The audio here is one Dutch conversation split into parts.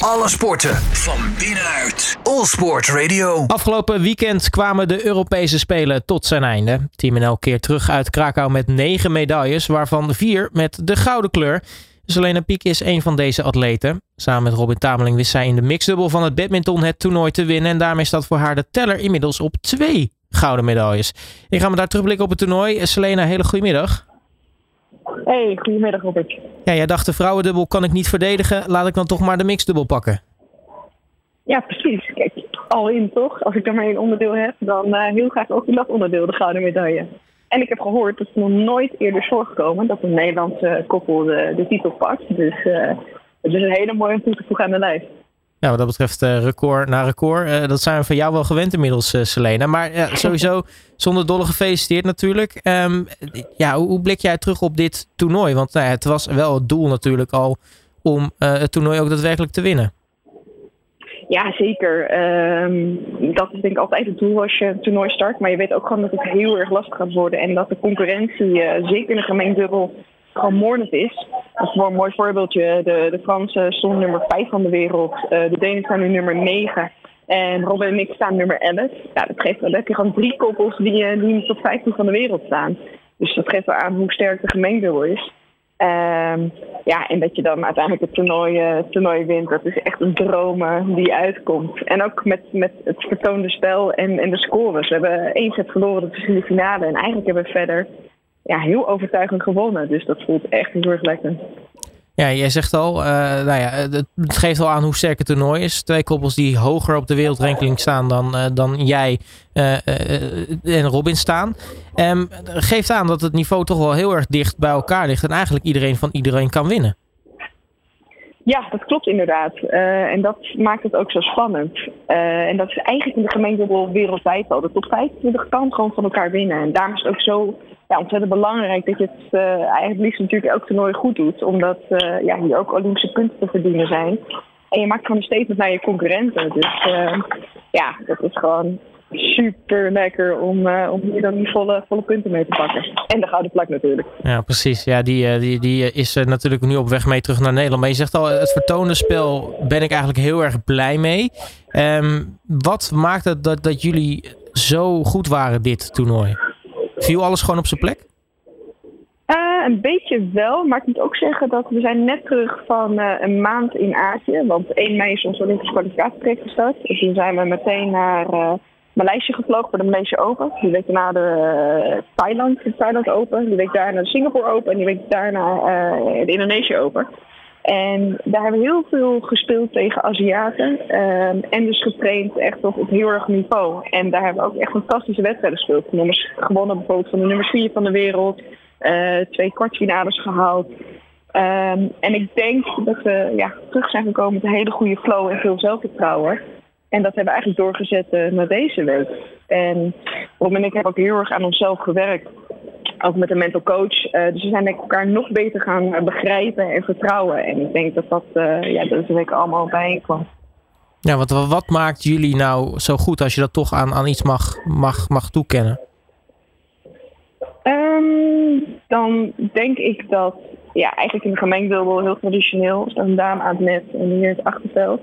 Alle sporten van binnenuit. All Sport Radio. Afgelopen weekend kwamen de Europese Spelen tot zijn einde. Team NL keert terug uit Krakau met negen medailles, waarvan vier met de gouden kleur. Selena Piek is een van deze atleten. Samen met Robin Tameling wist zij in de mixdubbel van het badminton het toernooi te winnen. En daarmee staat voor haar de teller inmiddels op twee gouden medailles. Ik ga me daar terugblikken op het toernooi. Selena, hele goedemiddag. Hey, goedemiddag Robert. Ja, jij dacht de vrouwendubbel kan ik niet verdedigen. Laat ik dan toch maar de mixdubbel pakken. Ja, precies. Kijk, al in toch? Als ik er maar één onderdeel heb, dan uh, heel graag ook in dat onderdeel de gouden medaille. En ik heb gehoord dat het nog nooit eerder is voorgekomen dat een Nederlandse koppel de, de titel pakt. Dus uh, het is een hele mooie toe te voegen aan de lijst. Ja, wat dat betreft uh, record na record. Uh, dat zijn we van jou wel gewend inmiddels, uh, Selena. Maar ja, sowieso zonder dolle gefeliciteerd natuurlijk. Um, ja, hoe, hoe, blik jij terug op dit toernooi? Want nou ja, het was wel het doel natuurlijk al om het toernooi ook daadwerkelijk te winnen. Ja, zeker. Um, dat is denk ik altijd het doel als je het toernooi start. Maar je weet ook gewoon dat het heel erg lastig gaat worden. En dat de concurrentie, zeker in de gemeen dubbel, gewoon moordend is. Is een mooi voorbeeldje. De, de Fransen stonden nummer 5 van de wereld. Uh, de Denen staan nu nummer 9. En Robin en ik staan nummer 11. Ja, dat geeft dan heb je gewoon drie koppels die, die in de top 15 van de wereld staan. Dus dat geeft wel aan hoe sterk de gemeendubbel is. Um, ja, en dat je dan uiteindelijk het toernooi, uh, toernooi wint, dat is echt een droom die uitkomt. En ook met, met het vertoonde spel en, en de scores. We hebben één set verloren, in de finale. En eigenlijk hebben we verder ja, heel overtuigend gewonnen. Dus dat voelt echt heel erg lekker. Ja, jij zegt al, uh, nou ja, het geeft al aan hoe sterk het toernooi is. Twee koppels die hoger op de wereldranking staan dan, uh, dan jij uh, en Robin staan. Um, geeft aan dat het niveau toch wel heel erg dicht bij elkaar ligt. En eigenlijk iedereen van iedereen kan winnen. Ja, dat klopt inderdaad. En dat maakt het ook zo spannend. En dat is eigenlijk in de gemeente wereldwijd al. De top 25 kan gewoon van elkaar winnen. En daarom is het ook zo ja, ontzettend belangrijk dat je het uh, eigenlijk liefst natuurlijk elk toernooi goed doet. Omdat ja, hier ook Olympische punten te verdienen zijn. En je maakt gewoon een statement naar je concurrenten. Dus ja, dat is gewoon super lekker om, om hier dan die volle, volle punten mee te pakken. En de gouden plak natuurlijk. Ja, precies. Ja, die, die, die is natuurlijk nu op weg mee terug naar Nederland. Maar je zegt al, het vertoonde spel ben ik eigenlijk heel erg blij mee. Um, wat maakt het dat, dat jullie zo goed waren dit toernooi? Viel alles gewoon op zijn plek? Uh, een beetje wel, maar ik moet ook zeggen dat we zijn net terug van uh, een maand in Azië. Want 1 mei is ons Olympisch kwalificatietraject gestart. Dus toen zijn we meteen naar uh, Maleisië gevlogen voor de Maleisië Open. Die week daarna de Thailand, de Thailand Open. Die week daarna de Singapore Open. En die week daarna de Indonesië Open. En daar hebben we heel veel gespeeld tegen Aziaten. Um, en dus getraind echt op, op heel erg niveau. En daar hebben we ook echt fantastische wedstrijden gespeeld. Nummers, gewonnen bijvoorbeeld van de nummer 4 van de wereld. Uh, twee kwartfinales gehaald. Um, en ik denk dat we ja, terug zijn gekomen met een hele goede flow en veel zelfvertrouwen. En dat hebben we eigenlijk doorgezet uh, naar deze week. En Rob en ik hebben ook heel erg aan onszelf gewerkt. Ook met een mental coach. Uh, dus we zijn denk ik elkaar nog beter gaan begrijpen en vertrouwen. En ik denk dat dat uh, ja, deze week allemaal bijeenkwam. Ja, wat, wat maakt jullie nou zo goed als je dat toch aan, aan iets mag, mag, mag toekennen? Um, dan denk ik dat ja, eigenlijk in de gemeentedubbel heel traditioneel een dame aan het net en hier het achterveld.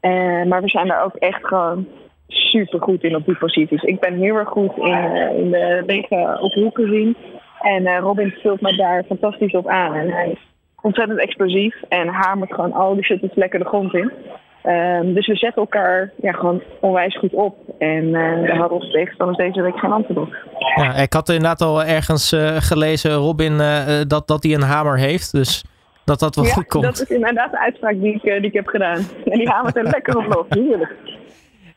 Uh, maar we zijn daar ook echt gewoon super goed in op die posities. Ik ben heel erg goed in, uh, in de lege op hoeken zien. En uh, Robin vult me daar fantastisch op aan. En hij is ontzettend explosief en hamert gewoon al die shuttles lekker de grond in. Um, dus we zetten elkaar ja, gewoon onwijs goed op. En uh, daar hadden onze tegenstanders deze week geen antwoord op. Ja, ik had inderdaad al ergens uh, gelezen, Robin, uh, dat, dat hij een hamer heeft. Dus dat dat wel ja, goed komt. dat is inderdaad de uitspraak die ik, die ik heb gedaan. En die hamert er lekker op los, heerlijk.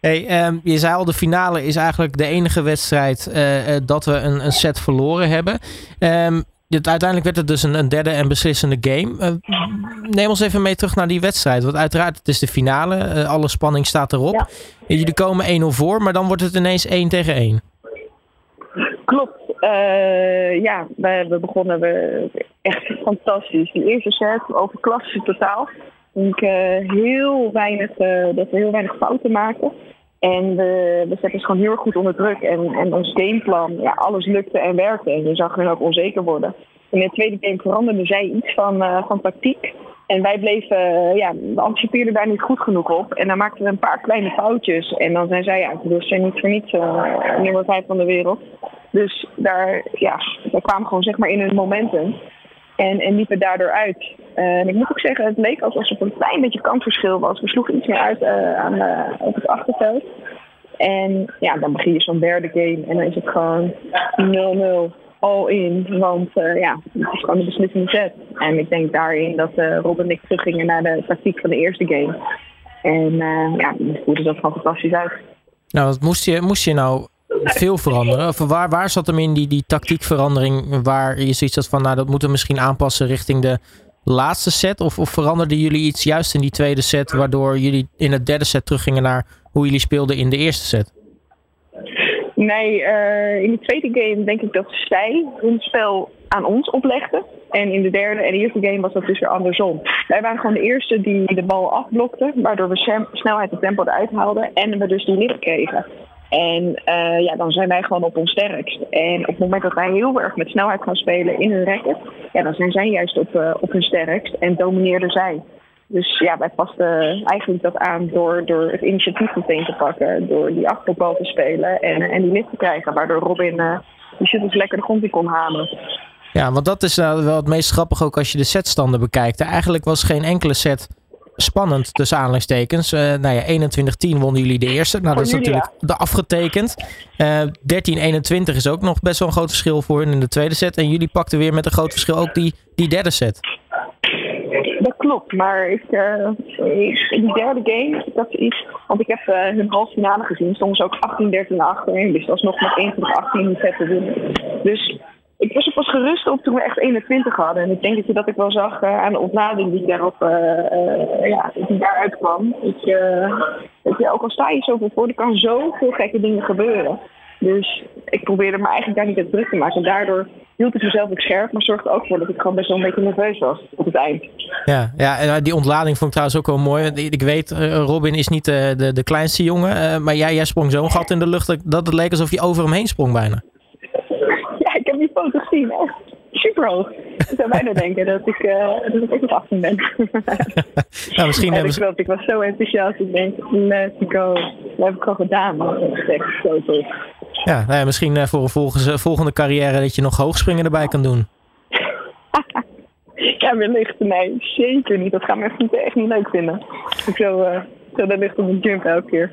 Hey, um, je zei al, de finale is eigenlijk de enige wedstrijd dat we een, een set verloren hebben. Um, uiteindelijk werd het dus een, een, derde en beslissende game. Uh, neem ons even mee terug naar die wedstrijd. Want uiteraard, het is de finale. Alle spanning staat erop. Ja. Jullie komen 1-0 voor, maar dan wordt het ineens 1 tegen 1. Klopt. Ja, we, we begonnen we echt fantastisch. Die eerste set over klasse totaal. Ik heel weinig, dat we heel weinig fouten maken. En we, we zetten ze gewoon heel erg goed onder druk. En, en ons gameplan, ja, alles lukte en werkte. En je zag hun ook onzeker worden. En in de tweede game veranderde zij iets van, uh, van tactiek. En wij bleven, ja, we anticipeerden daar niet goed genoeg op. En dan maakten we een paar kleine foutjes. En dan zijn zij, ja, we zijn niet voor niets uh, nummer 5 van de wereld. Dus daar, ja, we kwamen gewoon zeg maar in een momentum. En, en liepen daardoor uit. En ik moet ook zeggen, het leek alsof er een klein beetje kansverschil was. We sloegen iets meer uit uh, aan, uh, op het achterveld. En ja, dan begin je zo'n derde game en dan is het gewoon 0-0 all in. Want ja, het is gewoon de beslissende set. En ik denk daarin dat Rob en ik teruggingen naar de tactiek van de eerste game. En ja, dan voelde dat gewoon fantastisch uit. Nou, wat moest je, moest je nou veel veranderen? Waar, zat hem in die, die tactiekverandering waar je zoiets had van, nou dat moeten we misschien aanpassen richting de laatste set? Of, of veranderden jullie iets juist in die tweede set waardoor jullie in het derde set teruggingen naar hoe jullie speelden in de eerste set? Nee, uh, in de tweede game denk ik dat zij hun spel aan ons oplegden. En in de derde en eerste game was dat dus weer andersom. Wij waren gewoon de eerste die de bal afblokte, waardoor we snelheid en tempo eruit haalden en we dus die licht kregen. En uh, ja, dan zijn wij gewoon op ons sterkst. En op het moment dat wij heel erg met snelheid gaan spelen in hun racket, ja, dan zijn zij juist op, uh, op hun sterkst en domineerden zij. Dus ja, wij pasten eigenlijk dat aan door, door het initiatief meteen te pakken, door die achterbal te spelen en, en die lift te krijgen, waardoor Robin uh, die shuttles lekker de grond in kon halen. Ja, want dat is uh, wel het meest grappig ook als je de setstanden bekijkt. Eigenlijk was geen enkele set spannend tussen aanleidingstekens. Uh, nou ja, 21-10 wonnen jullie de eerste. Nou, dat is natuurlijk de afgetekend. Uh, 13-21 is ook nog best wel een groot verschil voor hun in de tweede set. En jullie pakten weer met een groot verschil ook die, die derde set. Dat klopt, maar ik, uh, in die derde game, dat is. Want ik heb uh, hun halve finale gezien, soms ook 18-13 achter. Dus dat was nog met 21-18 set te winnen. Dus ik was er pas gerust op toen we echt 21 hadden. En ik denk dat je dat ik wel zag uh, aan de ontlading die daarop uh, uh, ja, daaruit kwam. Ik, dat je, ook al sta je zoveel voor, er kan zoveel gekke dingen gebeuren. Dus ik probeerde me eigenlijk daar niet te druk te maken. En daardoor hield ik mezelf ook scherp, maar zorgde ook voor dat ik gewoon best wel een beetje nerveus was op het eind. Ja, ja en die ontlading vond ik trouwens ook wel mooi. Ik weet, Robin is niet de, de, de kleinste jongen, maar jij, jij sprong zo'n gat in de lucht dat het leek alsof je over hem heen sprong bijna super hoog. Ik zou bijna denken dat ik, uh, dat ik 18 ben. Nou, misschien hebben ze... Ik was zo enthousiast. Ik denk, let's go. Dat heb ik al gedaan. Echt zo. Ja, nou ja, misschien eh, voor een volgende, volgende carrière dat je nog hoogspringen erbij kan doen. ja, wellicht. Nee, zeker niet. Dat gaan mensen echt niet leuk vinden. Ik zou, uh, zou op een jump elke keer.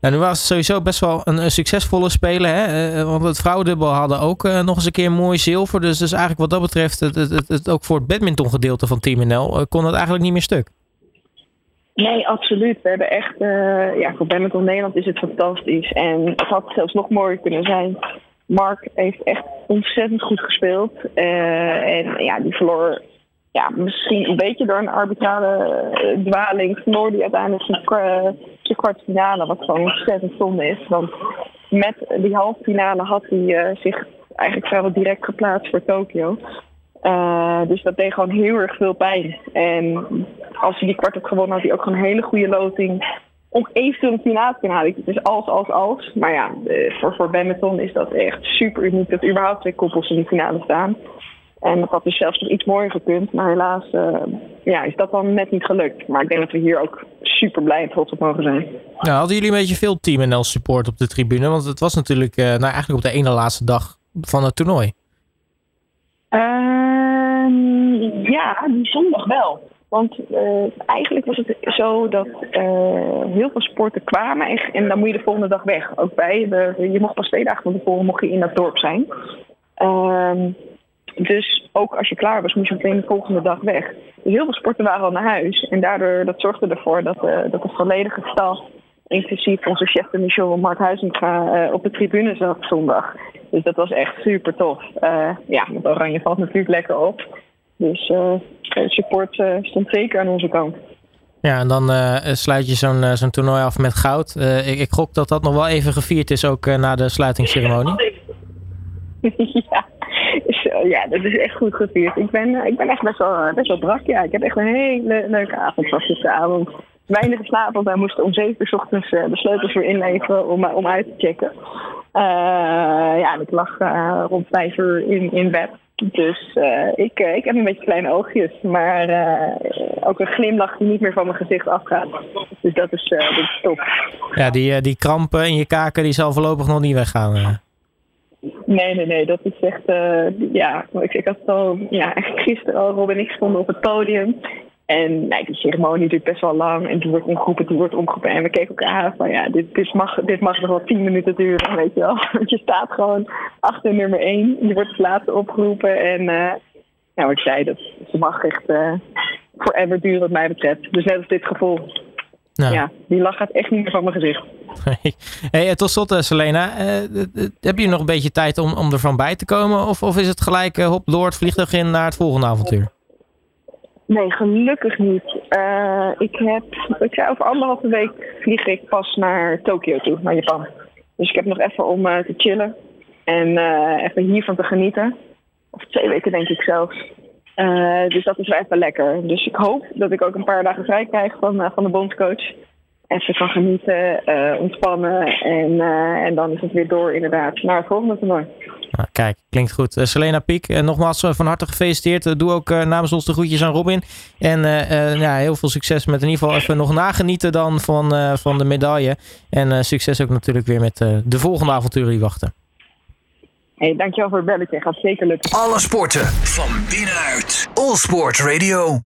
Nou, nu was het sowieso best wel een, succesvolle speler. Hè? Uh, want het vrouwendubbel hadden ook uh, nog eens een keer mooi zilver. Dus, dus eigenlijk wat dat betreft, het, het, het, ook voor het badminton gedeelte van Team NL, kon het eigenlijk niet meer stuk. Nee, absoluut. We hebben echt, ja, voor badminton Nederland is het fantastisch. En het had zelfs nog mooier kunnen zijn. Mark heeft echt ontzettend goed gespeeld. en ja, die verloor ja, misschien een beetje door een arbitrale dwaling. Verloor die uiteindelijk de kwartfinale, wat gewoon ontzettend zonde is. Want met die halve finale had hij uh, zich eigenlijk vrijwel direct geplaatst voor Tokio. Uh, dus dat deed gewoon heel erg veel pijn. En als hij die kwart had gewonnen, had hij ook gewoon een hele goede loting om eventueel een finale te halen. Het is als, als, als. Maar ja, voor, voor badminton is dat echt super uniek dat überhaupt twee koppels in de finale staan. En dat had dus zelfs nog iets mooier gekund. Maar helaas ja, is dat dan net niet gelukt. Maar ik denk dat we hier ook super blij en trots op mogen zijn. Nou, hadden jullie een beetje veel Team NL support op de tribune? Want het was natuurlijk uh, nou, eigenlijk op de ene laatste dag van het toernooi. Uh, ja, die zondag wel. Want uh, eigenlijk was het zo dat heel veel sporten kwamen en, en, dan moet je de volgende dag weg. Ook bij, de, je mocht pas twee dagen van tevoren mocht je in dat dorp zijn. Dus ook als je klaar was, moest je meteen de volgende dag weg. Dus heel veel sporten waren al naar huis. En daardoor dat zorgde ervoor dat, uh, dat de volledige staf, inclusief onze chef de mission Mark Huizinga, uh, op de tribune zat zondag. Dus dat was echt super tof. Uh, ja, met Oranje valt natuurlijk lekker op. Dus support stond zeker aan onze kant. Ja, en dan sluit je zo'n zo'n toernooi af met goud. ik, ik gok dat dat nog wel even gevierd is, ook na de sluitingsceremonie. ja, ja, dat is echt goed gevierd. Ik ben, ik ben echt best wel, best wel brak. Ja, ik heb echt een hele leuke avond vast gisteravond. Weinig geslapen, want wij moesten om 7 uur ochtends de sleutels weer inleveren om, om uit te checken. Ja, ik lag rond 5 uur in, in bed. Dus ik, ik heb een beetje kleine oogjes, maar ook een glimlach die niet meer van mijn gezicht afgaat. Dus dat is, dat top. Ja, die, die krampen in je kaken die zal voorlopig nog niet weggaan. Nee, nee, nee. Dat is echt. Uh, ja, ik, ik had het al. Ja, eigenlijk gisteren al. Robin en ik stonden op het podium. En nou, die ceremonie duurt best wel lang. En die wordt omgeroepen, die wordt omgeroepen. En we keken elkaar aan van ja, dit, dit, mag, dit mag nog wel tien minuten duren, weet je wel. Want je staat gewoon achter nummer één. Je wordt het laatste opgeroepen. En uh, nou, wat ik zei, dat ze mag echt uh, forever duren wat mij betreft. Dus net als dit gevoel. Nou. Ja, die lach gaat echt niet meer van mijn gezicht. Hey, tot slot, Selena. Uh, heb je nog een beetje tijd om, om ervan bij te komen? Of, of is het gelijk hop door het vliegtuig in naar het volgende avontuur? Nee, gelukkig niet. Ik heb, ik zei, over anderhalve week vlieg ik pas naar Tokio toe, naar Japan. Dus ik heb nog even om te chillen en even hiervan te genieten. Of twee weken denk ik zelfs. dus dat is wel even lekker. Dus ik hoop dat ik ook een paar dagen vrij krijg van, van de bondscoach even kan genieten, uh, ontspannen. En, uh, en dan is het weer door inderdaad naar het volgende toernooi. Nou, kijk, klinkt goed. Uh, Selena Piek, nogmaals van harte gefeliciteerd. doe ook namens ons de groetjes aan Robin. En ja, heel veel succes met in ieder geval even nog nagenieten dan van, van de medaille. En succes ook natuurlijk weer met de volgende avonturen die wachten. Hey, dankjewel voor het belletje. Gaat zeker lukken. Alle sporten van binnenuit. All Sport Radio.